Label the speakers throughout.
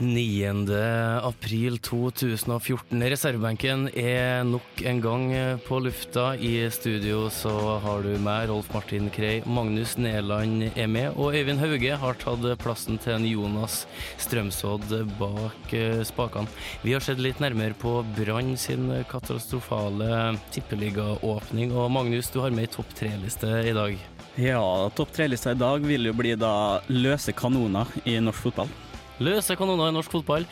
Speaker 1: 9. april 2014. Reservebenken er nok en gang på lufta. I studio så har du meg, Rolf Martin Krei. Magnus Neland er med, og Øyvind Hauge har tatt plassen til en Jonas Strømsodd bak eh, spakene. Vi har sett litt nærmere på Brann sin katastrofale tippeligaåpning, og Magnus, du har med ei topp tre-liste i dag.
Speaker 2: Ja, topp tre-lista i dag vil jo bli da løse kanoner i norsk fotball.
Speaker 1: Løse kanoner i norsk fotball.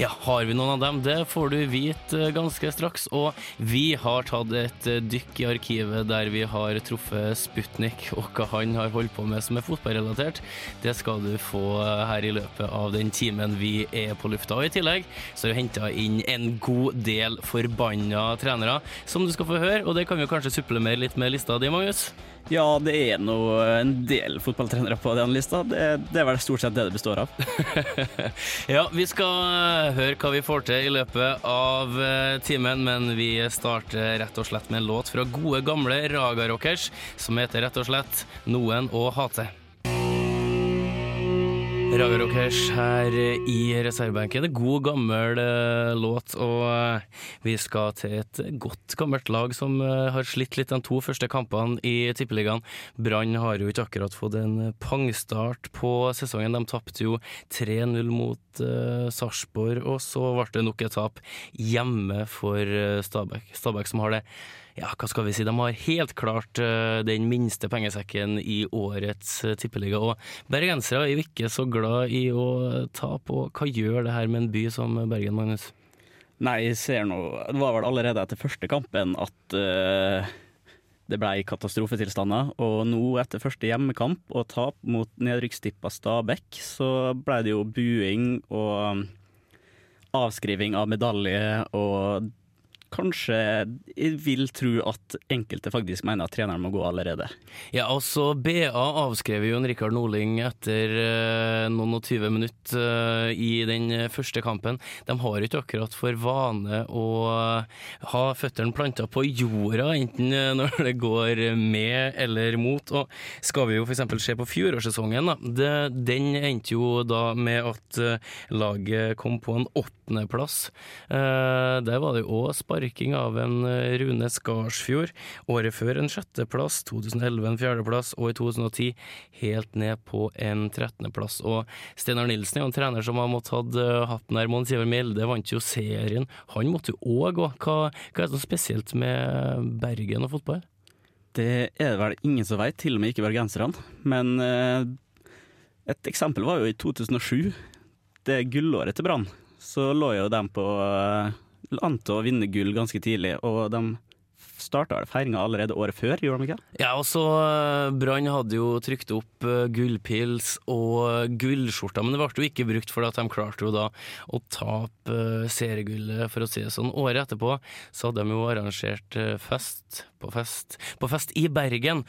Speaker 1: Ja, har vi noen av dem? Det får du vite eh, ganske straks. Og vi har tatt et eh, dykk i arkivet der vi har truffet Sputnik, og hva han har holdt på med som er fotballrelatert. Det skal du få eh, her i løpet av den timen vi er på lufta. Og i tillegg så har vi henta inn en god del forbanna trenere, som du skal få høre. Og det kan vi kanskje supplere litt med lista di, Magnus?
Speaker 2: Ja, det er nå en del fotballtrenere på den lista. Det, det er vel stort sett det det består av.
Speaker 1: ja, vi skal høre hva vi får til i løpet av eh, timen, men vi starter rett og slett med en låt fra gode, gamle Raga Rockers som heter rett og slett 'Noen å hate'. Raga Rockers her i reservebenken. En god, gammel uh, låt, og uh, vi skal til et godt, gammelt lag som uh, har slitt litt de to første kampene i Tippeligaen. Brann har jo ikke akkurat fått en pangstart på sesongen. De tapte jo 3-0 mot Sarpsborg, og så ble det nok et tap hjemme for Stabæk. Stabæk som har det ja, hva skal vi si, de har helt klart uh, den minste pengesekken i årets uh, tippeliga. Og bergensere er jo ikke så glad i å tape, og hva gjør det her med en by som Bergen, Magnus?
Speaker 2: Nei, jeg ser nå Det var vel allerede etter første kampen at uh, det ble katastrofetilstander. Og nå, etter første hjemmekamp og tap mot nedrykkstippa Stabæk, så ble det jo buing og avskriving av medalje og kanskje jeg vil tro at enkelte faktisk mener at treneren må gå allerede.
Speaker 1: Ja, altså BA avskrev jo Rikard Norling etter uh, noen og tyve minutter uh, i den første kampen. De har ikke akkurat for vane å uh, ha føttene planta på jorda, enten når det går med eller mot. Og skal vi jo f.eks. se på fjorårssesongen, da. Det, den endte jo da med at laget kom på en åttendeplass. Uh, der var det jo òg spark sparking av en eh, Rune Skarsfjord. Året før en sjetteplass, 2011 en fjerdeplass, og i 2010 helt ned på en trettendeplass. Og Steinar Nilsen er jo en trener som har måttet hatt eh, hatten her. Mons Iver Mjelde vant jo serien. Han måtte jo òg gå. Hva, hva er det som spesielt med Bergen og fotball?
Speaker 2: Det er det vel ingen som veit, til og med ikke bergenserne. Men eh, et eksempel var jo i 2007. Det gullåret til Brann. Så lå jo de på an til å vinne gull ganske tidlig, og de starta feiringa allerede året før, gjorde de ikke?
Speaker 1: Ja, og så uh, Brann hadde jo trykt opp uh, gullpils og gullskjorter, men det ble jo ikke brukt fordi at de klarte jo da å tape uh, seriegullet, for å si det sånn. Året etterpå så hadde de jo arrangert fest på fest på fest i Bergen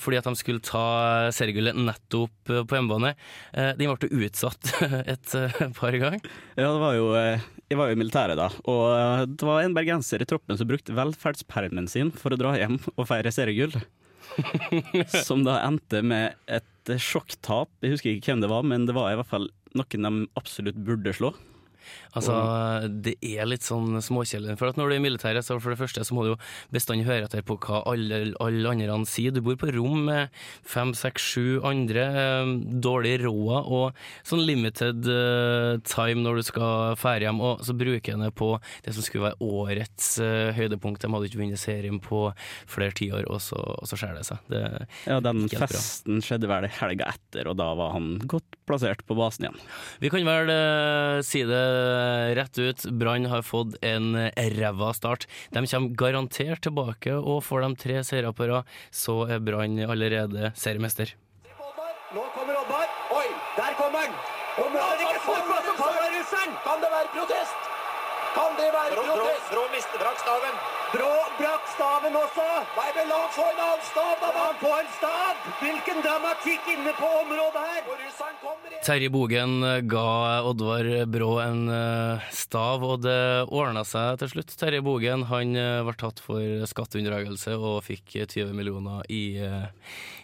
Speaker 1: fordi at de skulle ta seriegullet nettopp på hjemmebane. Den ble utsatt et par ganger.
Speaker 2: Ja, det var jo jeg var jo i militæret da, og det var en bergenser i troppen som brukte velferdspermen sin for å dra hjem og feire seriegull. som da endte med et sjokktap. Jeg husker ikke hvem det var, men det var i hvert fall noen de absolutt burde slå.
Speaker 1: Altså, det er litt sånn småkjedelig. For at når du er i militæret, så for det første så må du jo bestandig høre etter på hva alle, alle andre sier. Du bor på rom med fem, seks, sju andre. Eh, dårlig råd og sånn limited uh, time når du skal fære hjem. Og så bruker en det på det som skulle være årets uh, høydepunkt. De hadde ikke vunnet serien på flere tiår, og så, og så skjer det seg. Det
Speaker 2: ja, den festen bra. skjedde vel helga etter, og da var han godt plassert på basen igjen.
Speaker 1: Vi kan vel uh, si det rett ut. Brann har fått en ræva start. De kommer garantert tilbake, og får de tre seire på rad, så er Brann allerede seriemester.
Speaker 3: Nå Oddvar. Oi, der kommer han! Kommer han ikke så Kan det være være protest?
Speaker 4: Brå, brå, brå mister brakk staven.
Speaker 3: Brå brakk staven også. Nei, men la han få en annen stav, da. La han få en stav. Hvilken dramatikk inne på området her. Og russeren kommer igjen.
Speaker 1: Terje Bogen ga Oddvar Brå en eh, stav, og det ordna seg til slutt. Terje Bogen han eh, ble tatt for skatteunndragelse og fikk 20 millioner i, eh,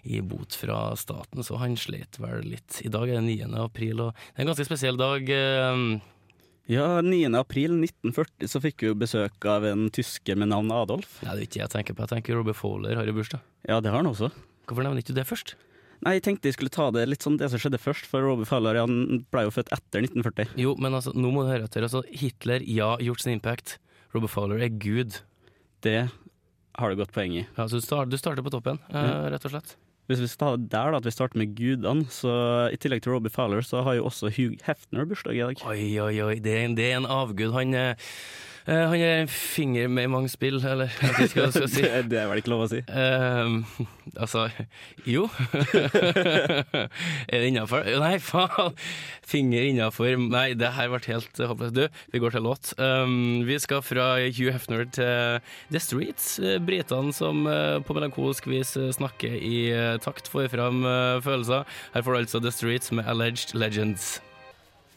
Speaker 1: i bot fra staten, så han slet vel litt. I dag er det 9. april, og det er en ganske spesiell dag. Eh,
Speaker 2: Ja, 9. april 1940 så fikk vi besøk av en tysker med navn Adolf.
Speaker 1: Nei, det er ikke jeg tenker på. Jeg tenker Robert Fowler har jo bursdag.
Speaker 2: Ja, det har han også.
Speaker 1: Hvorfor nevner ikke du det først?
Speaker 2: Nei, jeg tenkte jeg skulle ta det litt sånn det som skjedde først, for Robert Fowler han ble jo født etter 1940.
Speaker 1: Jo, men altså, nå må du høre etter. Altså, Hitler, ja, gjort sin impact. Robert Fowler er gud.
Speaker 2: Det har du godt poeng i.
Speaker 1: Ja, så du, starter på toppen, mm. rett og slett.
Speaker 2: Hvis vi skal der, da, at vi starter med gudene, så i tillegg til Robbie Fowler, så har jo også Hugh Hefner bursdag i dag.
Speaker 1: Oi, oi, oi, det er en, det er en avgud. Han, eh, han er en finger med i mange spill, eller hva jeg skal si.
Speaker 2: det, det er vel ikke lov å si.
Speaker 1: Ehm, altså Jo. er det innafor? Nei, faen! Finger innafor. Nei, det her ble helt håpløst. Du, vi går til låt. Um, vi skal fra Hugh Hefner til The Streets. eh, Britene som eh, på melankolsk vis eh, snakker i eh, takt, får fram eh, følelser. Her får du altså The Streets med Alleged Legends.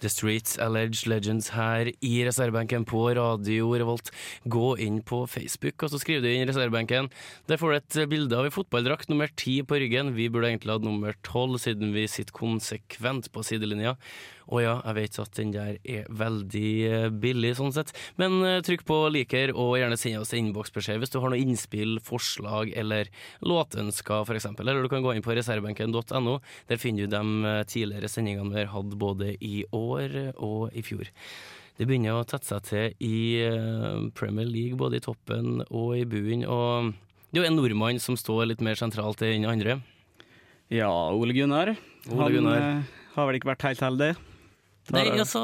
Speaker 1: The Streets Alleged Legends her i reservebenken på Radio Revolt. Gå inn på Facebook, og så skriver du inn reservebenken. Der får du et bilde av en fotballdrakt nummer ti på ryggen. Vi burde egentlig hatt nummer tolv, siden vi sitter konsekvent på sidelinja. Og ja, jeg vet at den der er veldig eh, billig, sånn sett. Men eh, trykk på liker, og gjerne send oss innboksbeskjed hvis du har noe innspill, forslag eller låtønsker, f.eks. Eller du kan gå inn på reservebenken.no. Der finner du de eh, tidligere sendingene vi har hatt både i år og i fjor. Det begynner å tette seg til i Premier League, både i toppen og i bunnen. Og det er jo en nordmann som står litt mer sentralt enn andre.
Speaker 2: Ja, Ole Gunnar.
Speaker 1: Ole Gunnar.
Speaker 2: Han har vel ikke vært helt heldig.
Speaker 1: Nei, altså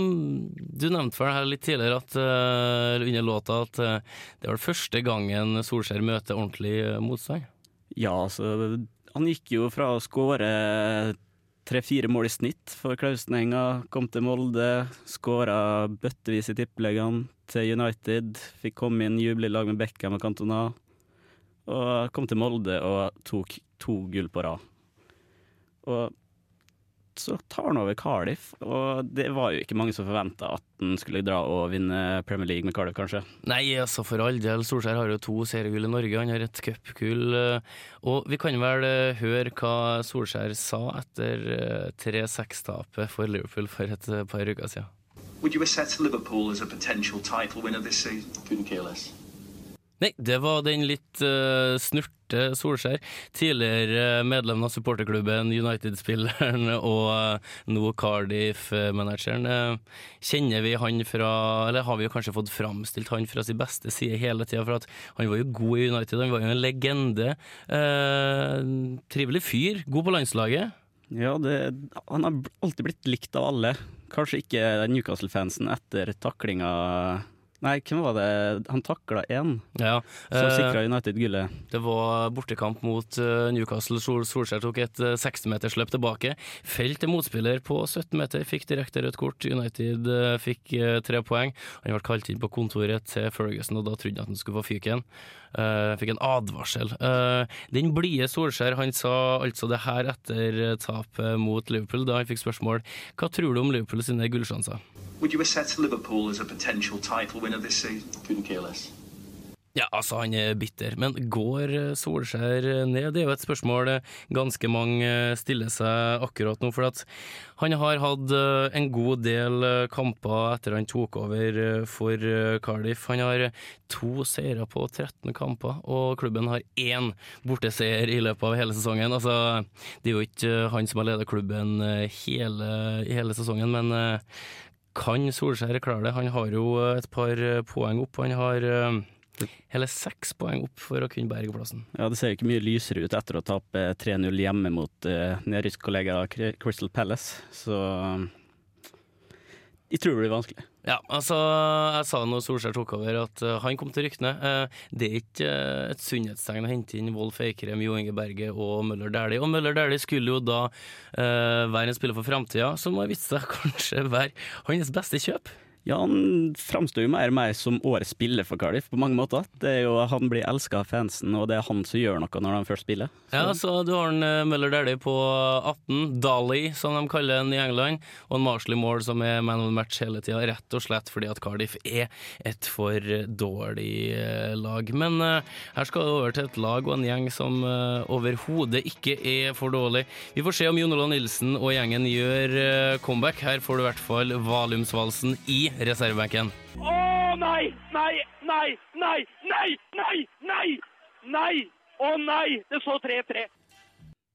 Speaker 1: Du nevnte for her litt tidligere at, eh, under låta at eh, det var det første gangen Solskjær møter ordentlig eh, motstand.
Speaker 2: Ja, altså Han gikk jo fra å skåre tre-fire mål i snitt for Klausenenga, kom til Molde, skåra bøttevis i tippeligaen til United, fikk komme inn, juble i lag med Beckham og Cantona, og kom til Molde og tok to gull på rad. Og så tar han over Cardiff, og det var jo ikke mange som forventa at han skulle dra og vinne Premier League med Cardiff, kanskje.
Speaker 1: Nei, altså for all del, Solskjær har jo to seriegull i Norge, han har et cupgull. eh, Og vi kan vel eh, høre hva Solskjær sa etter eh, 3-6-tapet for Liverpool for et eh, par uker siden.
Speaker 5: Would you assess Liverpool as a potential title winner this season? Couldn't care less.
Speaker 1: Nei, det var den litt uh, snurte Solskjær. Tidligere medlem av supporterklubben, United-spilleren og uh, nå Cardiff-manageren. Eh, kjenner vi han fra Eller har vi jo kanskje fått framstilt han fra sin beste side hele tida? For at han var jo god i United, han var jo en legende. Eh, trivelig fyr, god på landslaget.
Speaker 2: Ja, det, han har alltid blitt likt av alle. Kanskje ikke Newcastle-fansen etter taklinga Nei, hvem var det? Han takla én
Speaker 1: Ja,
Speaker 2: som
Speaker 1: eh,
Speaker 2: sikra United gullet.
Speaker 1: Det var bortekamp mot eh, Newcastle. Sol Solskjær tok et uh, 60-metersløp tilbake. Felt til motspiller på 17 meter, fikk direkte rødt kort. United eh, fikk eh, tre poeng. Han ble kalt inn på kontoret til Ferguson, og da trodde han at han skulle få fyken. Uh, fikk en advarsel. Eh, den blide Solskjær han sa altså det her etter eh, tapet mot Liverpool, da han fikk spørsmål hva tror du om Liverpool sine gullsjanser.
Speaker 5: Would you assess Liverpool as a potential title winner this season? Couldn't care less.
Speaker 1: Ja, altså, han er bitter. Men går eh, Solskjær ned? Det er jo et spørsmål eh, ganske mange eh, stiller seg akkurat nå. For at han har hatt eh, en god del eh, kamper etter han tok over eh, for eh, Cardiff. Han har to seire på 13 kamper, og klubben har én borteseier i løpet av hele sesongen. Altså, det er jo ikke eh, han som har ledet klubben eh, hele, hele sesongen, men eh, kan Solskjær klare det? Han har jo eh, et par eh, poeng opp. Han har eh, hele seks poeng opp for å kunne berge plassen.
Speaker 2: Ja, Det ser ikke mye lysere ut etter å tape 3-0 hjemme mot uh, nedrykkskollega Crystal Palace, så jeg tror det blir vanskelig.
Speaker 1: Ja, altså, jeg sa når Solskjær tok over at uh, han kom til ryktene. Uh, det er ikke uh, et sunnhetstegn å hente inn Wolf Eikrem, Jo Inge Berge og Møller Dæhlie. Og Møller Dæhlie skulle jo da være en spiller for framtida, som har vist seg kanskje være hans beste kjøp.
Speaker 2: Ja, han framstår jo mer og mer som årets spiller for Cardiff på mange måter. Det er jo, han blir elska av fansen, og det er han som gjør noe når han først spiller.
Speaker 1: Ja, så du har en eh, Møller Dæhlie på 18, Dali som de kaller den i England, og en Marshall i mål som er man of the match hele tida, rett og slett fordi at Cardiff er et for dårlig eh, lag. Men uh, her skal det over til et lag og en gjeng som overhodet ikke er for dårlig. Vi får se om Jon Olav Nilsen og gjengen gjør comeback. Her får du i hvert fall Valiumsvalsen i reservebenken.
Speaker 3: Å nei, nei, nei, nei, nei, nei, nei, nei! Å nei, det så 3-3.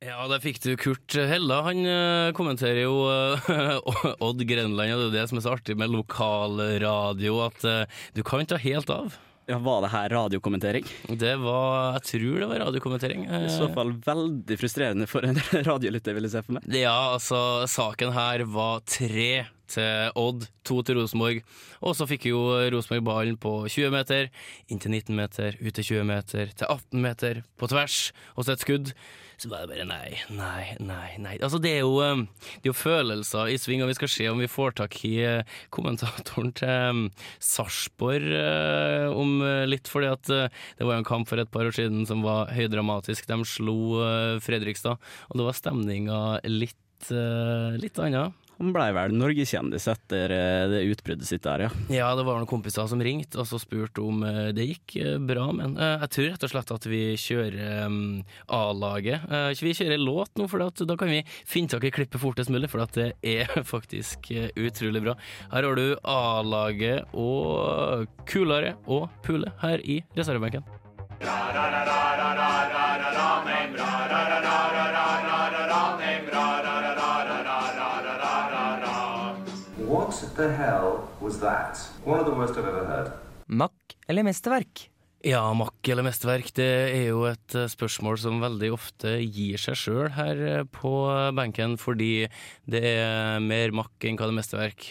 Speaker 1: Ja, der fikk du Kurt Hella. Han eh, kommenterer jo eh, Odd Grenland, og det er jo det som er så artig med lokalradio, at eh, du kan ta helt av.
Speaker 2: Ja, Var det her radiokommentering?
Speaker 1: Det var Jeg tror det var radiokommentering.
Speaker 2: I så fall veldig frustrerende for en radiolytter, vil jeg se for meg.
Speaker 1: Ja, altså, saken her var tre til Odd, to til Rosenborg. Og så fikk jo Rosenborg ballen på 20 meter, inn til 19 meter, ut til 20 meter, til 18 meter, på tvers, og så et skudd. Så var det bare nei, nei, nei. nei. Altså, det er jo, um, det er jo følelser i sving, og vi skal se om vi får tak i uh, kommentatoren til um, Sarpsborg om litt, fordi at det var en kamp for et par år siden som var høydramatisk. De slo Fredrikstad, og det var stemninga litt, litt annet.
Speaker 2: Han blei vel norgeskjendis etter eh, det utbruddet sitt der, ja.
Speaker 1: Ja, det var noen kompiser som ringte og så spurte om eh, det gikk eh, bra, men jeg tror rett og slett at vi kjører A-laget. Vi kjører låt nå, for da kan vi finne tak i klippet fortest mulig, for det er faktisk utrolig bra. Her har du A-laget og Kulare og Pule her i reservebenken.
Speaker 4: What the hell was that? One of the worst I've ever heard.
Speaker 6: Mack eller mesterverk?
Speaker 1: Ja, makk eller mesterverk, det er jo et eh, spørsmål som veldig ofte gir seg sjøl her eh, på benken, fordi det er mer makk enn hva det er mesterverk.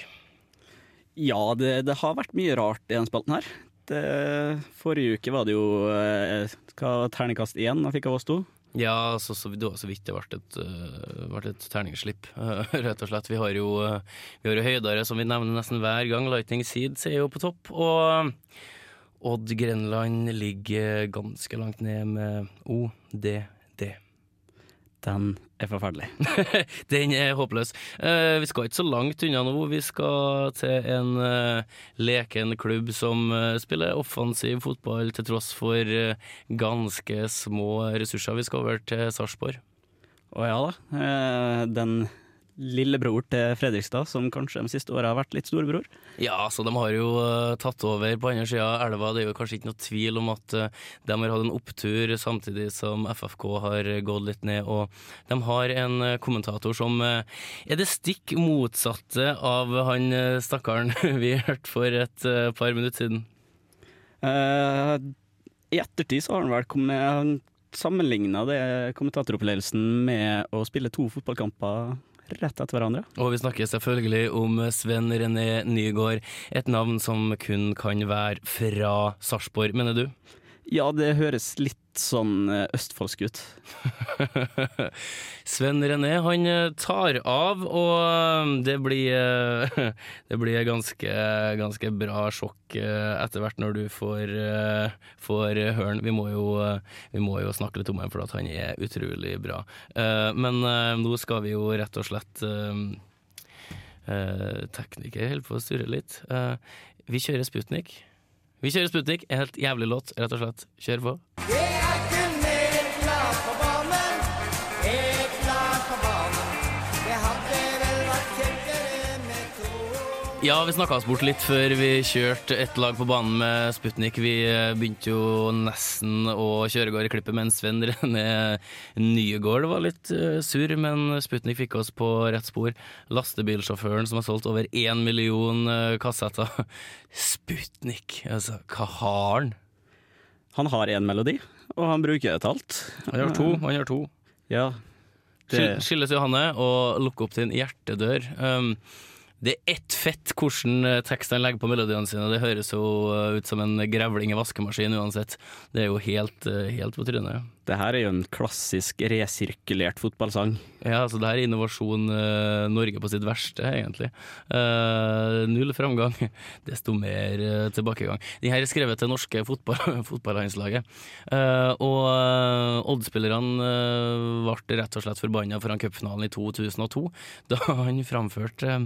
Speaker 2: Ja, det, det har vært mye rart i den spalten her. Det, forrige uke var det jo eh, hva, terningkast én jeg fikk av oss to.
Speaker 1: Ja, så, så, det var så vidt det ble et, uh, et terningsslipp, uh, rett og slett. Vi har jo, uh, vi har jo høydere, som vi nevner nesten hver gang. Lightning Seeds er jo på topp. Og Odd Grenland ligger ganske langt ned med ODD.
Speaker 2: Den er forferdelig.
Speaker 1: Den er håpløs. Uh, vi skal ikke så langt unna nå. Vi skal til en uh, leken klubb som uh, spiller offensiv fotball til tross for ganske små ressurser. Vi skal over til Sarpsborg.
Speaker 2: Å ja da. den lillebror til Fredrikstad, som kanskje de siste åra har vært litt storebror?
Speaker 1: Ja, så de har jo uh, tatt over på andre sida av elva. Det er jo kanskje ikke noe tvil om at uh, de har hatt en opptur samtidig som FFK har gått litt ned. Og de har en uh, kommentator som er det stikk motsatte av han stakkaren vi hørte for et par minutter siden.
Speaker 2: I ettertid så har han vel kommet sammenligna kommentatoropplevelsen med å spille to fotballkamper rett etter hverandre.
Speaker 1: Og vi snakker selvfølgelig om Sven René Nygaard, et navn som kun kan være fra Sarpsborg, mener du?
Speaker 2: Ja, det høres litt sånn eh, østfoldsk ut.
Speaker 1: Sven René han eh, tar av, og eh, det blir, det blir ganske, ganske bra sjokk etter hvert når du får, får høre. Vi, vi må jo snakke litt om ham, for at han er utrolig bra. Men nå skal vi jo rett og slett Tekniker holder på å surre litt. Vi kjører Sputnik. Vi kjører Sputnik. En helt jævlig låt, rett og slett. Kjør på. Ja, vi snakka oss bort litt før vi kjørte ett lag på banen med Sputnik. Vi eh, begynte jo nesten å kjøre gård i klippet men Sven René Nygård var litt uh, sur, men Sputnik fikk oss på rett spor. Lastebilsjåføren som har solgt over én million uh, kassetter. Sputnik, altså, hva har han?
Speaker 2: Han har én melodi, og han bruker et alt.
Speaker 1: Han gjør to. Han gjør to.
Speaker 2: Ja. Det...
Speaker 1: Skilles Johanne og lukke opp en hjertedør. Um, det er ett fett hvordan tekstene legger på melodiene sine. Det høres jo eh, ut som en grevling i vaskemaskin uansett. Det er jo helt, eh, helt på trynet.
Speaker 2: Det her er jo en klassisk resirkulert fotballsang.
Speaker 1: Ja, altså det her er innovasjon uh, Norge på sitt verste, egentlig. Uh, null framgang, desto mer uh, tilbakegang. Den her er skrevet til norske fotball, fotballandslaget. Og uh, Odd-spillerne ble rett og slett forbanna foran cupfinalen i 2002, da han framførte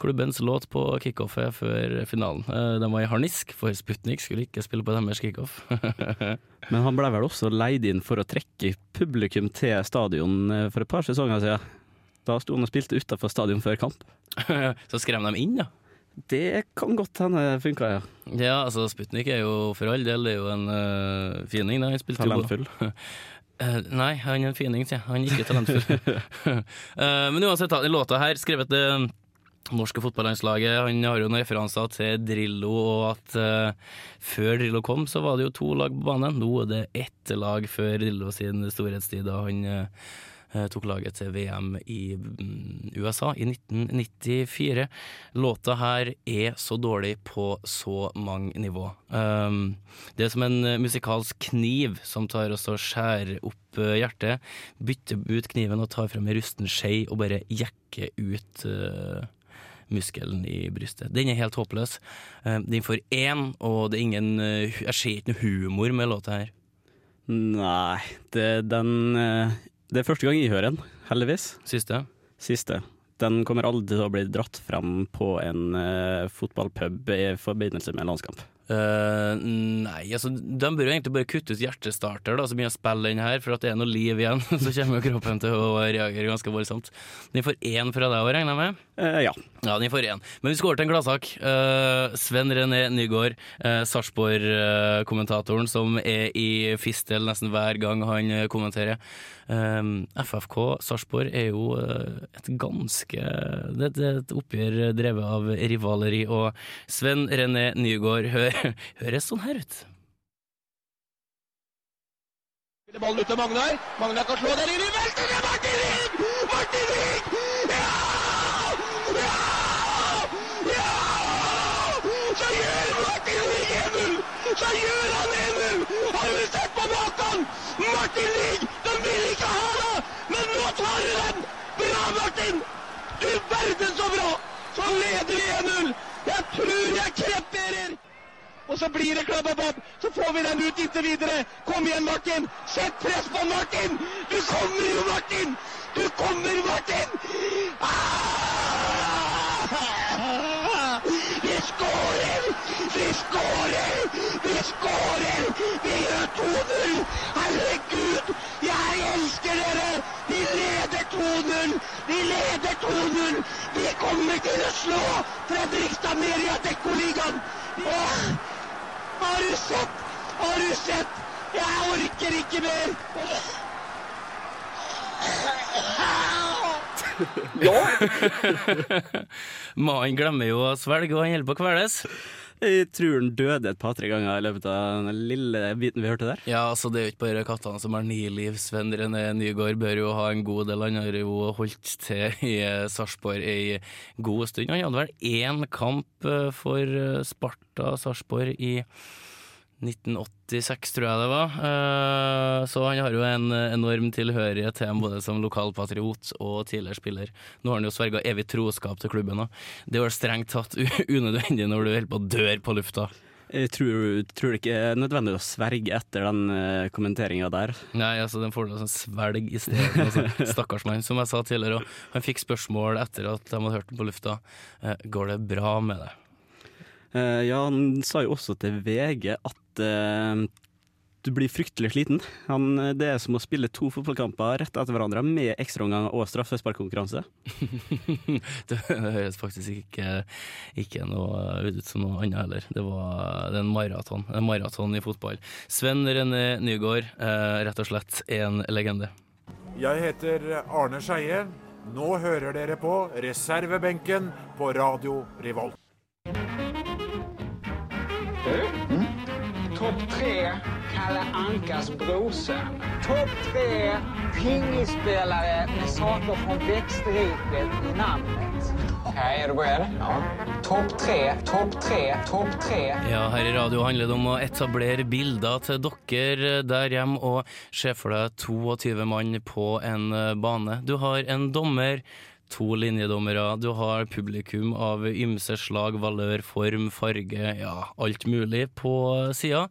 Speaker 1: klubbens låt på kickoffet før finalen. De var i harnisk, for Sputnik skulle ikke spille på deres kickoff.
Speaker 2: Men han ble vel også leid inn for å trekke publikum til stadion eh, for et par sesonger siden. Da sto han og spilte utafor stadion før kamp.
Speaker 1: Så skrem de inn, ja.
Speaker 2: Det kan godt hende funka, ja.
Speaker 1: Ja, altså Sputnik er jo for all del det er jo en uh, fining. da. Han spilte jo-
Speaker 2: Talentfull.
Speaker 1: Eh, nei, han er en fining, sier jeg. Han er ikke talentfull. uh, men uansett, da, den låta her, skrevet det norske fotballandslaget, han har jo noen referanser til Drillo, og at uh, før Drillo kom, så var det jo to lag på banen. Nå er det ett lag før Drillo sin storhetstid, da han eh, tok laget til VM i mm, USA i 1994. Låta her er så dårlig på så mange nivå. Um, det er som en musikalsk kniv som tar og skjærer opp hjertet, bytter ut kniven og tar frem ei rusten skje og bare jekker ut muskelen i brystet. Den er helt håpløs. Eh, den får én, og det er ingen eh, Jeg ser ikke noe humor med låta her.
Speaker 2: Nei, det, den eh, Det er første gang jeg hører den, heldigvis.
Speaker 1: Siste?
Speaker 2: Siste. Den kommer aldri til å bli dratt frem på en fotballpub i forbindelse med landskamp.
Speaker 1: Eh, nei, altså de bør jo egentlig bare kutte ut hjertestarter, da, så begynne å spille den her, for at det er noe liv igjen. Så kommer jo kroppen til å reagere ganske voldsomt. Den får én fra deg òg, regner jeg med?
Speaker 2: Uh, ja.
Speaker 1: Ja, den får én. Men vi skal over til en gladsak. Uh, Sven René Nygård, uh, Sarpsborg-kommentatoren som er i fistel nesten hver gang han kommenterer. FFK Sarpsborg er jo et ganske det, er et oppgjør drevet av rivaleri, og Sven René Nygård hø høres sånn her ut.
Speaker 3: Ballen ut til Magnar. Magnar kan slå den inn i velten. Martin Ring! Martin Ring! Ja! Ja! Ja! Så gjør Martin Ring 1-0! Så gjør han 1-0! Har du sett på maken? Martin Ring, den vil ikke ha det, men nå tar du den! Bra, Martin! Du verden så bra! Så leder vi 1-0! Jeg tror jeg kreperer! Og så blir det klabb-babb. Så får vi den ut inntil videre. Kom igjen, Martin. Sett press på Martin. Du kommer jo, Martin. Du kommer, Martin. Ah! Vi skårer! Vi skårer! Vi skårer! Vi gjør 2-0! Herregud! Jeg elsker dere! Vi leder 2-0! Vi leder 2-0! Vi kommer til å slå Fredrikstad Meria Dekkoligaen! Åh! Har du sett? Har du sett? Jeg orker ikke mer! Ja!
Speaker 1: Mannen glemmer jo å svelge, og han holder på å kveles.
Speaker 2: Jeg tror han døde et par-tre ganger i løpet av den lille biten vi hørte der.
Speaker 1: Ja, altså det er jo ikke bare kattene som har ni liv. Sven René Nygård bør jo ha en god del. Han har jo holdt til i eh, Sarpsborg ei god stund. Han hadde vel én kamp eh, for eh, Sparta Sarpsborg i 1986, tror jeg det var. Eh, Så han har jo en enorm tilhørighet til ham, både som lokalpatriot og tidligere spiller. Nå har han jo sverga evig troskap til klubben òg. Det er jo strengt tatt unødvendig når du holder på å dø på lufta.
Speaker 2: Jeg tror, tror det ikke er nødvendig å sverge etter den uh, kommenteringa der.
Speaker 1: Nei, altså den får du sånn svelg i stedet. Altså, Stakkars mann. Som jeg sa tidligere, han fikk spørsmål etter at de hadde hørt den på lufta. Eh, går det bra med det?
Speaker 2: Eh, ja, han sa jo også til VG at eh, du blir fryktelig sliten. Han, eh, det er som å spille to fotballkamper rett etter hverandre med ekstraomganger og straffesparkkonkurranse.
Speaker 1: det høres faktisk ikke, ikke noe ut som noe annet heller. Det, var, det er en maraton. En maraton i fotball. Sven René Nygård, eh, rett og slett en legende.
Speaker 7: Jeg heter Arne Skeie. Nå hører dere på reservebenken på Radio Revolt.
Speaker 8: Topp tre Kalle Ankers brorson. Topp tre pingisspelare med saker från växtriket i namnet. Okej, er du beredd? Ja. Topp tre, topp tre, topp tre.
Speaker 1: Ja, her i radio handler det om å etablere bilder til dere der hjemme, og se for deg 22 mann på en eh, bane. Du har en dommer, to linjedommere, du har publikum av ymse slag, valør, form, farge, ja, alt mulig på sida.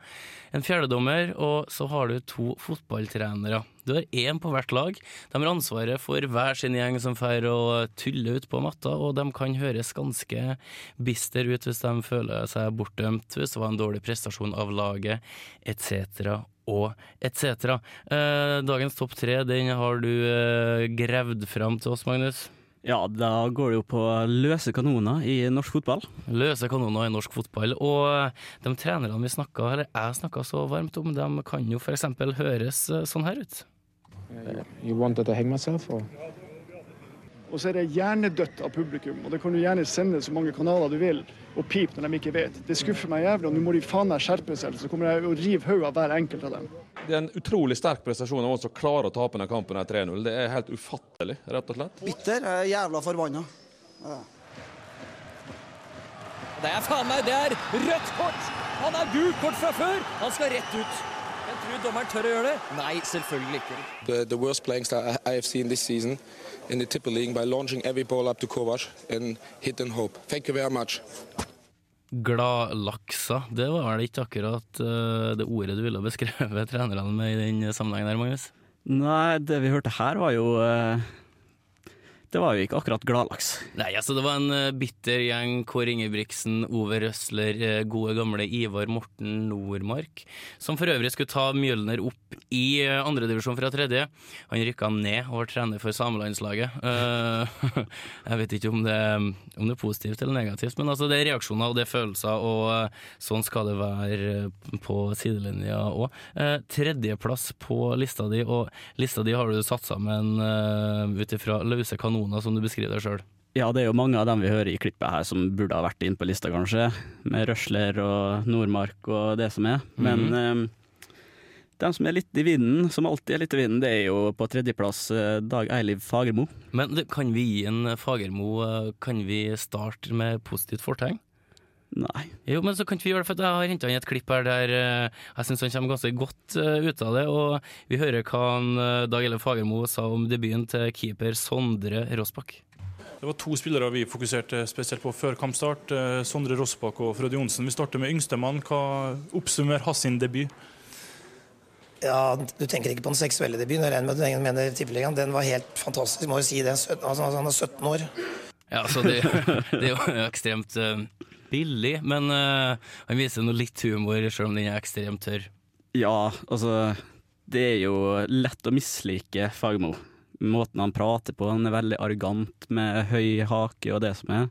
Speaker 1: En fjerdedommer, og så har du to fotballtrenere. Du har én på hvert lag. De har ansvaret for hver sin gjeng som drar å tuller ut på matta, og de kan høres ganske bister ut hvis de føler seg bortdømt, hvis det var en dårlig prestasjon av laget, etc. og etc. Eh, dagens topp tre, den har du eh, gravd fram til oss, Magnus.
Speaker 2: Ja, da går det jo på løse kanoner i norsk fotball.
Speaker 1: Løse kanoner i norsk fotball. Og de trenerne vi snakka, eller jeg snakka så varmt om, de kan jo f.eks. høres eh, sånn her ut.
Speaker 9: You wanted to hang myself, or?
Speaker 10: Og så er det hjernedødt av publikum, og det kan du gjerne sende så mange kanaler du vil, og pipe når de ikke vet. Det skuffer meg jævlig, og nå må de faen meg skjerpe seg, så kommer jeg å rive hodet av hver enkelt av dem.
Speaker 11: Det er en utrolig sterk prestasjon av oss som klarer å tape denne kampen her 3-0. Det er helt ufattelig, rett og slett.
Speaker 12: Bitter. Jeg er jævla forbanna. Ja.
Speaker 13: Det er faen meg det er rødt kort! Han er gult kort fra før! Han skal rett ut. Jeg tror dommeren tør å gjøre det. Nei, selvfølgelig ikke.
Speaker 14: The, the worst playing style I, I have seen this season in the Tipper League by launching every ball up to Kovac and hit and hope. Thank you very much.
Speaker 1: Gladlaksa, det var vel ikke akkurat uh, det ordet du ville beskrevet trenerne med i den sammenhengen der, Magnus?
Speaker 2: Nei, det vi hørte her var jo uh, Det var jo ikke akkurat gladlaks.
Speaker 1: Nei, altså det var en uh, bitter gjeng. Kåre Ingebrigtsen, Ove Røsler, uh, gode gamle Ivar Morten Nordmark, som for øvrig skulle ta Mjølner opp i uh, andredivisjon fra tredje. Han rykka ned og var trener for samelandslaget. jeg vet ikke om det, om det, er positivt eller negativt, men altså det er reaksjoner og det er følelser, og sånn skal det være på sidelinja òg. tredjeplass på lista di, og lista di har du satt sammen ut ifra løse kanoner som du beskriver deg sjøl.
Speaker 2: Ja, det er jo mange av dem vi hører i klippet her som burde ha vært inne på lista, kanskje. Med Røsler og Nordmark og det som er. Men mm -hmm. eh, de som er litt i vinden, som alltid er litt i vinden, det er jo på tredjeplass eh, Dag Eiliv Fagermo.
Speaker 1: Men kan vi gi en Fagermo Kan vi starte med positivt fortegn?
Speaker 2: Nei.
Speaker 1: Jo, men så kan ikke vi gjøre det, for jeg har henta inn et klipp her der uh, jeg syns han kommer ganske godt uh, ut av det. Og vi hører hva han, uh, Dag Elle Fagermo sa om debuten til keeper Sondre Rossbakk.
Speaker 15: Det var to spillere vi fokuserte spesielt på før kampstart. Sondre Rossbakk og Frode Johnsen. Vi starter med yngstemann. Hva oppsummerer hans debut?
Speaker 16: Ja, Du tenker ikke på den seksuelle debuten, jeg regner med du mener tippeligaen. Den var helt fantastisk, må jo si det. Altså, han er 17 år.
Speaker 1: Ja, så det, det er jo ekstremt billig, men uh, han viser noe litt humor, selv om den er ekstremt tørr.
Speaker 2: Ja, altså Det er jo lett å mislike Fagermo. Måten han prater på, han er veldig arrogant med høy hake og det som er.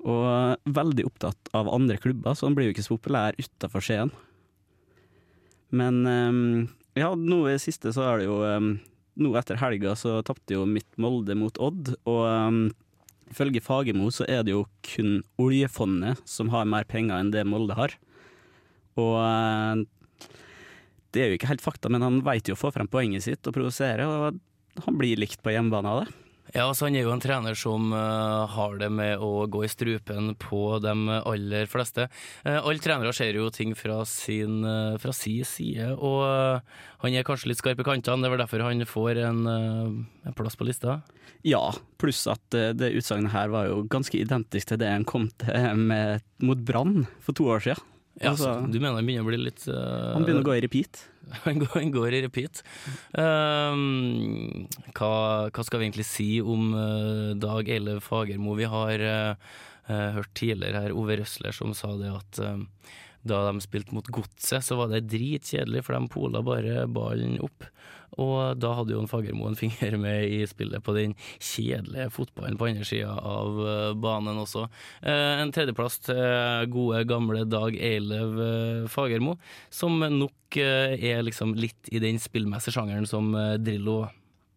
Speaker 2: Og veldig opptatt av andre klubber, så han blir jo ikke så populær utafor Skien. Men um, ja, nå i siste så er det jo um, Nå etter helga så tapte jo mitt Molde mot Odd, og um, Ifølge Fagermo så er det jo kun oljefondet som har mer penger enn det Molde har. Og eh, det er jo ikke helt fakta, men han veit jo å få frem poenget sitt og provosere, og han blir likt på hjemmebane av det.
Speaker 1: Ja, altså Han er jo en trener som uh, har det med å gå i strupen på de aller fleste. Uh, alle trenere ser jo ting fra sin, uh, fra sin side, og han er kanskje litt skarp i kantene. Det er vel derfor han får en, en plass på lista?
Speaker 2: Ja, pluss at det utsagnet her var jo ganske identisk til det han kom til med, mot Brann for to år siden.
Speaker 1: Ja, altså, Du mener han begynner å bli litt
Speaker 2: Han begynner å gå i repeat?
Speaker 1: Han går, han går i repeat. Um, hva, hva, skal vi egentlig si om uh, Dag Eilev Fagermo? Vi har uh, hørt tidligere her Ove Røsler som sa det at uh, da de spilte mot Godset, så var det dritkjedelig, for de pola bare ballen opp. Og da hadde jo Fagermo en finger med i spillet på den kjedelige fotballen på andre sida av banen også. En tredjeplass til gode, gamle Dag Eilev Fagermo, som nok er liksom litt i den spillmessige sjangeren som Drillo.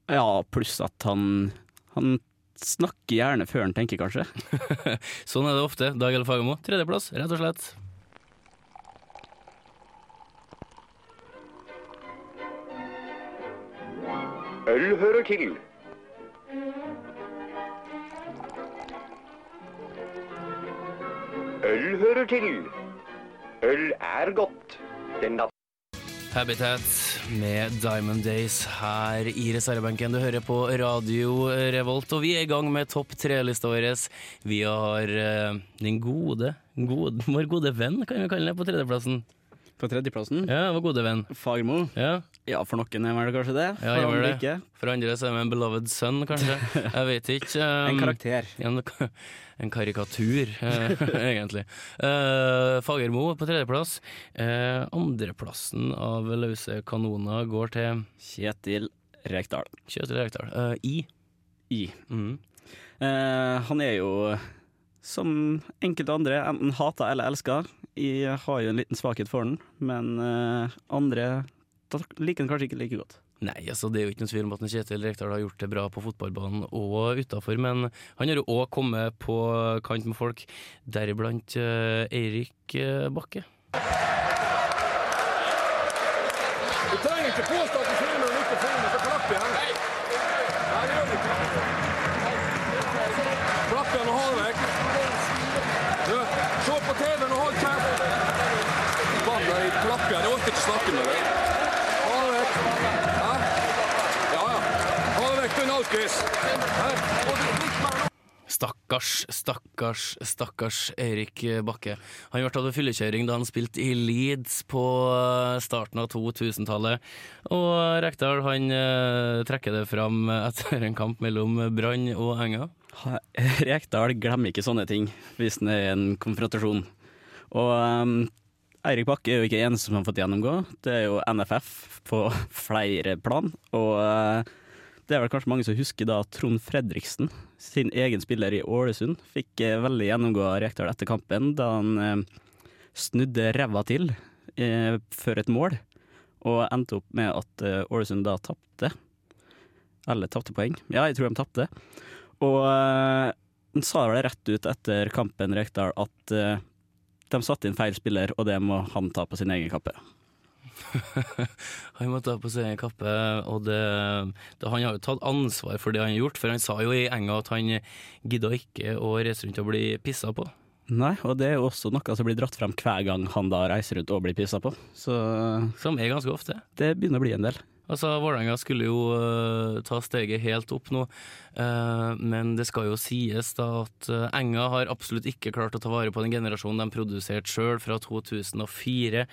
Speaker 2: Ja, pluss at han, han snakker gjerne før han tenker, kanskje.
Speaker 1: sånn er det ofte. Dag Eilev Fagermo, tredjeplass, rett og slett.
Speaker 17: Øl hører til. Øl hører til. Øl er godt. Den natt...
Speaker 1: Habitat med Diamond Days her i reservebenken. Du hører på Radio Revolt, og vi er i gang med topp tre-lista vår. Vi har uh, den gode, gode, vår gode venn, kan vi kalle det, på tredjeplassen.
Speaker 2: På tredjeplassen?
Speaker 1: Ja, vår gode venn.
Speaker 2: Fagermo?
Speaker 1: Ja.
Speaker 2: Ja, for noen er vel kanskje det? For
Speaker 1: ja,
Speaker 2: andre
Speaker 1: det.
Speaker 2: ikke.
Speaker 1: For andre så er det en beloved son, kanskje. Jeg vet ikke. um,
Speaker 2: En karakter.
Speaker 1: En, en karikatur, egentlig. Uh, Fagermo på tredjeplass. Uh, andreplassen av løse kanoner går til
Speaker 2: Kjetil Rekdal.
Speaker 1: Kjetil Rekdal. Uh, I.
Speaker 2: I.
Speaker 1: Mm.
Speaker 2: Han er jo, som enkelte andre, enten hata eller elska. Jeg har jo en liten svakhet for den, men andre da liker den kanskje ikke like godt.
Speaker 1: Nei, altså det er jo ikke noen tvil om at Kjetil Rekdal har gjort det bra på fotballbanen og utafor, men han har jo òg kommet på kant med folk, deriblant uh, Eirik uh, Bakke.
Speaker 3: Du trenger ikke påstå at du filmer og ikke filmer, så klapp igjen. Nei, det gjør du ikke. Klapp igjen og hold vekk. Du, se på TV-en og hold kjeft. Bann deg, klapp igjen. Jeg orker ikke snakke med deg. Ha det vekk. Hæ? Ja, ja. Ha det vekk, du alkis. Hæ? Og du drikker meg nå.
Speaker 1: Stakkars, stakkars, stakkars Eirik Bakke. Han ble tatt ved fyllekjøring da han spilte i Leeds på eh, starten av 2000-tallet. Og Rekdal han eh, trekker det fram etter en kamp mellom Brann og Enga.
Speaker 2: Rekdal glemmer ikke sånne ting hvis det er en konfrontasjon. Og um, Eirik Bakke er jo ikke eneste som har fått gjennomgå. Det er jo NFF på flere plan. Og det er vel kanskje mange som husker da Trond Fredriksen, sin egen spiller i Ålesund, fikk eh, veldig gjennomgå Rekdal etter kampen da han eh, snudde ræva til eh, før et mål, og endte opp med at Ålesund da tapte. Eller tapte poeng. Ja, jeg tror de tapte. Og han sa vel rett ut etter kampen, Rekdal, at de satte inn feil spiller, og det må han ta på sin egen kappe.
Speaker 1: Han måtte ha på seg en kappe, og det, det, han har jo tatt ansvar for det han har gjort. For han sa jo i enga at han gidda ikke å reise rundt og bli pissa på.
Speaker 2: Nei, og det er jo også noe som blir dratt frem hver gang han da reiser rundt og blir pissa på. Så
Speaker 1: Som er ganske ofte.
Speaker 2: det begynner å bli en del.
Speaker 1: Altså, Vålerenga skulle jo uh, ta steget helt opp nå, uh, men det skal jo sies da at uh, Enga har absolutt ikke klart å ta vare på den generasjonen de produserte sjøl fra 2004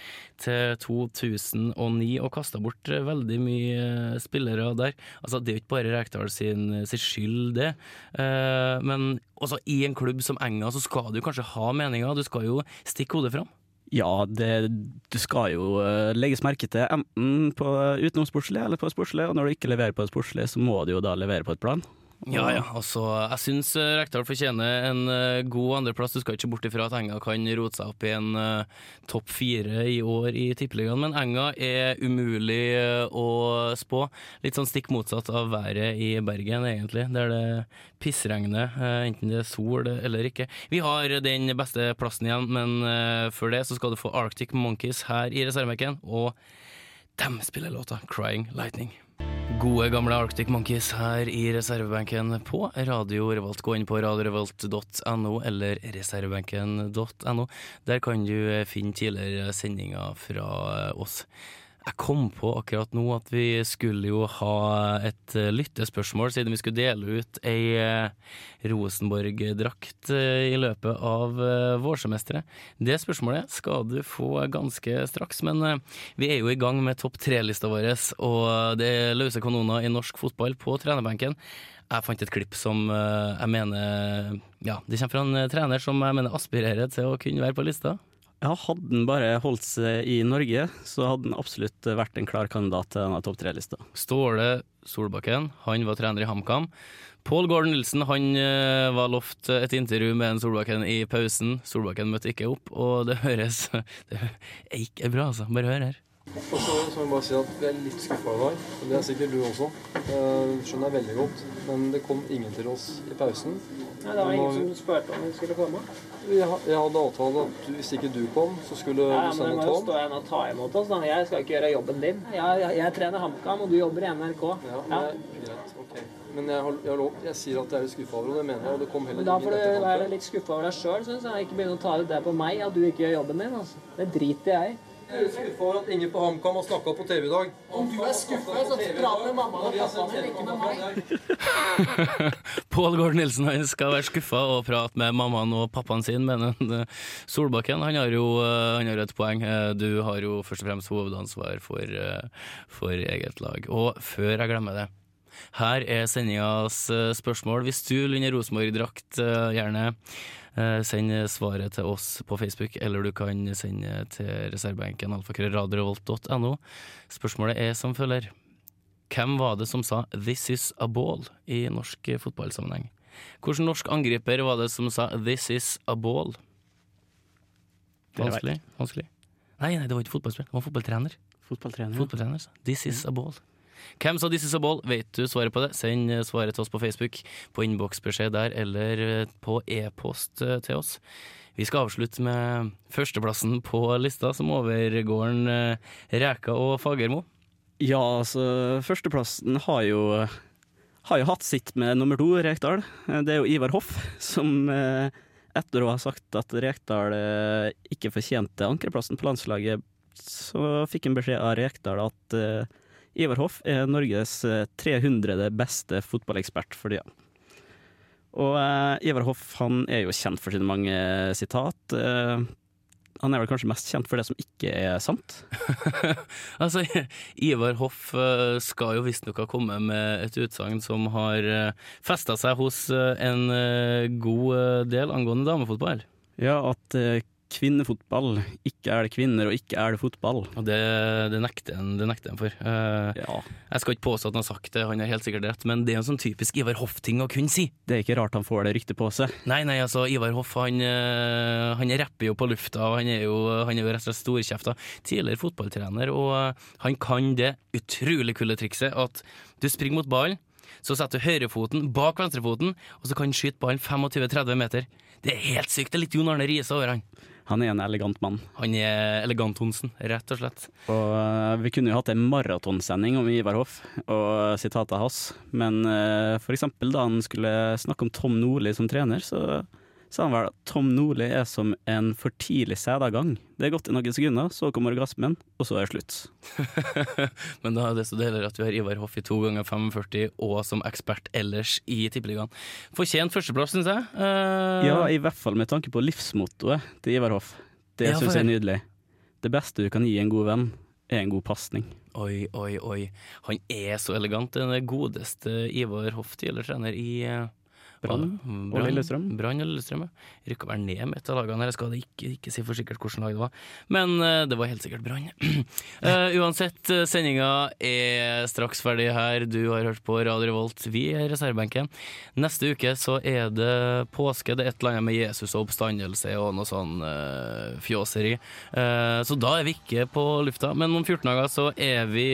Speaker 1: til 2009, og kasta bort veldig mye spillere der. Altså, Det er jo ikke bare Rekdal sin, sin skyld, det, men også i en klubb som Enga så skal du kanskje ha meninger, du skal jo stikke hodet fram.
Speaker 2: Ja, det, det, skal jo eh, legges merke til enten på utenomsportslig eller på sportslig, og når du ikke leverer på et sportslig, så må du jo da levere på et plan.
Speaker 1: Ja, ja. Altså, jeg syns uh, Rekdal fortjener en eh, god andreplass. Du skal ikke bort ifra at Enga kan rote seg opp i en uh, topp fire i år i Tippeligaen, men Enga er umulig eh, å spå. Litt sånn stikk motsatt av været i Bergen, egentlig, der det pissregner, uh, enten det er sol eller ikke. Vi har den beste plassen igjen, men uh, før det så skal du få Arctic Monkeys her i reservebenken, og dem spiller låta 'Crying Lightning'. Gode, gamle Arctic Monkeys her i reservebenken på Radio Revolt. Gå inn på radiorevolt.no eller reservebenken.no. Der kan du finne tidligere sendinger fra oss. Jeg kom på akkurat nå at vi skulle jo ha et eh, lyttespørsmål, siden vi skulle dele ut ei eh, Rosenborg-drakt eh, i løpet av vårsemesteret. Det spørsmålet skal du få ganske straks, men vi er jo i gang med topp tre-lista vår, og det er løse kanoner i norsk fotball på trenerbenken. Jeg fant et klipp som jeg mener Ja, det kommer fra en trener som jeg mener aspirerer til å kunne være på lista.
Speaker 2: Ja, hadde han bare holdt seg i Norge, så hadde han absolutt vært en klar kandidat til denne topp tre-lista.
Speaker 1: Ståle Solbakken, han var trener i HamKam. Pål Gordon Nilsen han eh, var lovt et intervju med en Solbakken i pausen. Solbakken møtte ikke opp, og det høres Det er ikke bra, altså. Bare hør her.
Speaker 18: Og så så må jeg bare si at vi er litt skuffa i dag. og Det er sikkert du også. Eh, skjønner jeg veldig godt. Men det kom ingen til oss i pausen.
Speaker 19: Nei, det var ingen som spurte om vi skulle komme.
Speaker 18: Jeg, jeg hadde avtale at du, hvis ikke du kom, så skulle
Speaker 19: Ja,
Speaker 18: du
Speaker 19: men det
Speaker 18: sende
Speaker 19: må jo stå igjen og ta imot oss. Da. Jeg skal ikke gjøre jobben din. Jeg, jeg, jeg trener HamKam, og du jobber i NRK.
Speaker 18: Ja, men jeg, greit, ok. Men jeg, har, jeg, har lov, jeg sier at jeg er litt skuffa over det, og det mener jeg. Og det kom heller
Speaker 19: Men da får du være litt skuffa over deg sjøl, syns jeg. Ikke begynne å ta ut det på meg, at du ikke gjør jobben din. Altså. Det driter jeg i.
Speaker 18: Jeg er skuffa over at ingen på HamKam har snakka på TV i dag.
Speaker 19: Om du er skuffa, så prat med mamma og pappaen din, ikke med meg.
Speaker 1: Pål Gård Nilsen han skal være skuffa og prate med mammaen og pappaen sin, mener han. eh, Solbakken han har jo eh, han har et poeng. Eh, Du har jo først og fremst hovedansvar for, for eget lag. Og før jeg glemmer det, her er sendingas spørsmål. Hvis du Lunde Rosenborg-drakt, gjerne send svaret til oss på Facebook, eller du kan sende til reservebenken alfakrøllradiorevolt.no. Spørsmålet er som følger. Hvem var det som sa 'this is a ball' i norsk fotballsammenheng? Hvilken norsk angriper var det som sa 'this is a ball'? Vanskelig? Vanskelig? Nei, nei, det var ikke fotballspiller. Det var fotballtrener.
Speaker 2: Fotballtrener.
Speaker 1: Fotballtrener. This is a ball. Hvem sa 'this is a ball'? Vet du svaret på det? Send eh, svaret til oss på Facebook, på innboksbeskjed der, eller eh, på e-post eh, til oss. Vi skal avslutte med førsteplassen på lista, som overgår en, eh, Reka og Fagermo.
Speaker 2: Ja, altså, førsteplassen har jo har jo hatt sitt med nummer to, Rekdal. Det er jo Ivar Hoff, som etter å ha sagt at Rekdal ikke fortjente ankerplassen på landslaget, så fikk han beskjed av Rekdal at Ivar Hoff er Norges eh, 300. beste fotballekspert for tida. Og eh, Ivar Hoff han er jo kjent for sine mange sitat. Eh, han er vel kanskje mest kjent for det som ikke er sant.
Speaker 1: Altså, Ivar Hoff eh, skal jo visstnok ha kommet med et utsagn som har festa seg hos eh, en eh, god eh, del angående damefotball.
Speaker 2: Ja, at eh, kvinnefotball ikke er det kvinner, og ikke er det fotball.
Speaker 1: Og det, det nekter han for. Eh, Jeg skal ikke påstå at han har sagt det, han har helt sikkert rett, men det er en sånn typisk Ivar Hoff-ting å kunne si.
Speaker 2: Det er ikke rart han får det ryktet på seg.
Speaker 1: Nei, nei, altså, Ivar Hoff han, eh, han rapper jo på lufta, og han er jo, han er jo rett og slett storkjefta. Tidligere fotballtrener, og eh, han kan det utrolig kule trikset at du springer mot ballen, så setter du høyrefoten bak venstrefoten, og så kan han skyte ballen 25-30 meter. Det er helt sykt. Det er litt Jon Arne Riise over han.
Speaker 2: Han er en elegant mann.
Speaker 1: Han er elegant-Honsen, rett og slett.
Speaker 2: Og uh, vi kunne jo hatt en maratonsending om Ivar Hoff og sitatet hans, men uh, for eksempel da han skulle snakke om Tom Nordli som trener, så sa han vel at Tom Nordli er som en for tidlig sædavgang. Det er gått i noen sekunder, så kommer orgasmen, og så er det slutt.
Speaker 1: Men da er det så deilig at vi har Ivar Hoff i to ganger 45 og som ekspert ellers i Tippeligaen. Fortjent førsteplass, syns jeg. Uh...
Speaker 2: Ja, i hvert fall med tanke på livsmottoet til Ivar Hoff. Det
Speaker 1: Ja,
Speaker 2: syns jeg er nydelig. Det beste du kan gi en god venn, er en god pasning.
Speaker 1: Oi, oi, oi. Han er så elegant. Den godeste Ivar Hoff, tidligere trener i eh,
Speaker 2: Brann og Lillestrøm.
Speaker 1: Brann og Lillestrøm, ja. Rykka vel ned med et av lagene her. Jeg skal ikke, ikke si for sikkert hvilket lag det var, men uh, det var helt sikkert Brann. uh, uansett, eh, sendinga er straks ferdig her. Du har hørt på Radio Revolt. Vi er reservebenken. Neste uke så er det påske. Det er et eller annet med Jesus og oppstandelse og noe sånn uh, fjåseri. Så da er vi ikke på lufta. Men om 14 dager så er vi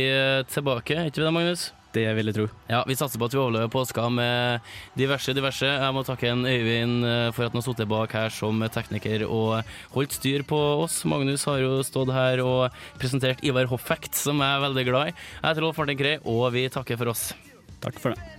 Speaker 1: tilbake. Er ikke vi det, Magnus?
Speaker 2: Det vil jeg tro.
Speaker 1: Ja, Vi satser på at vi overlever påska med diverse, diverse. Jeg må takke en Øyvind eh, for at han har sittet bak her som tekniker og holdt styr på oss. Magnus har jo stått her og presentert Ivar Hoff-fact, som jeg er veldig glad i. Jeg heter Rolf Martin Krei, og vi takker for oss.
Speaker 2: Takk for det.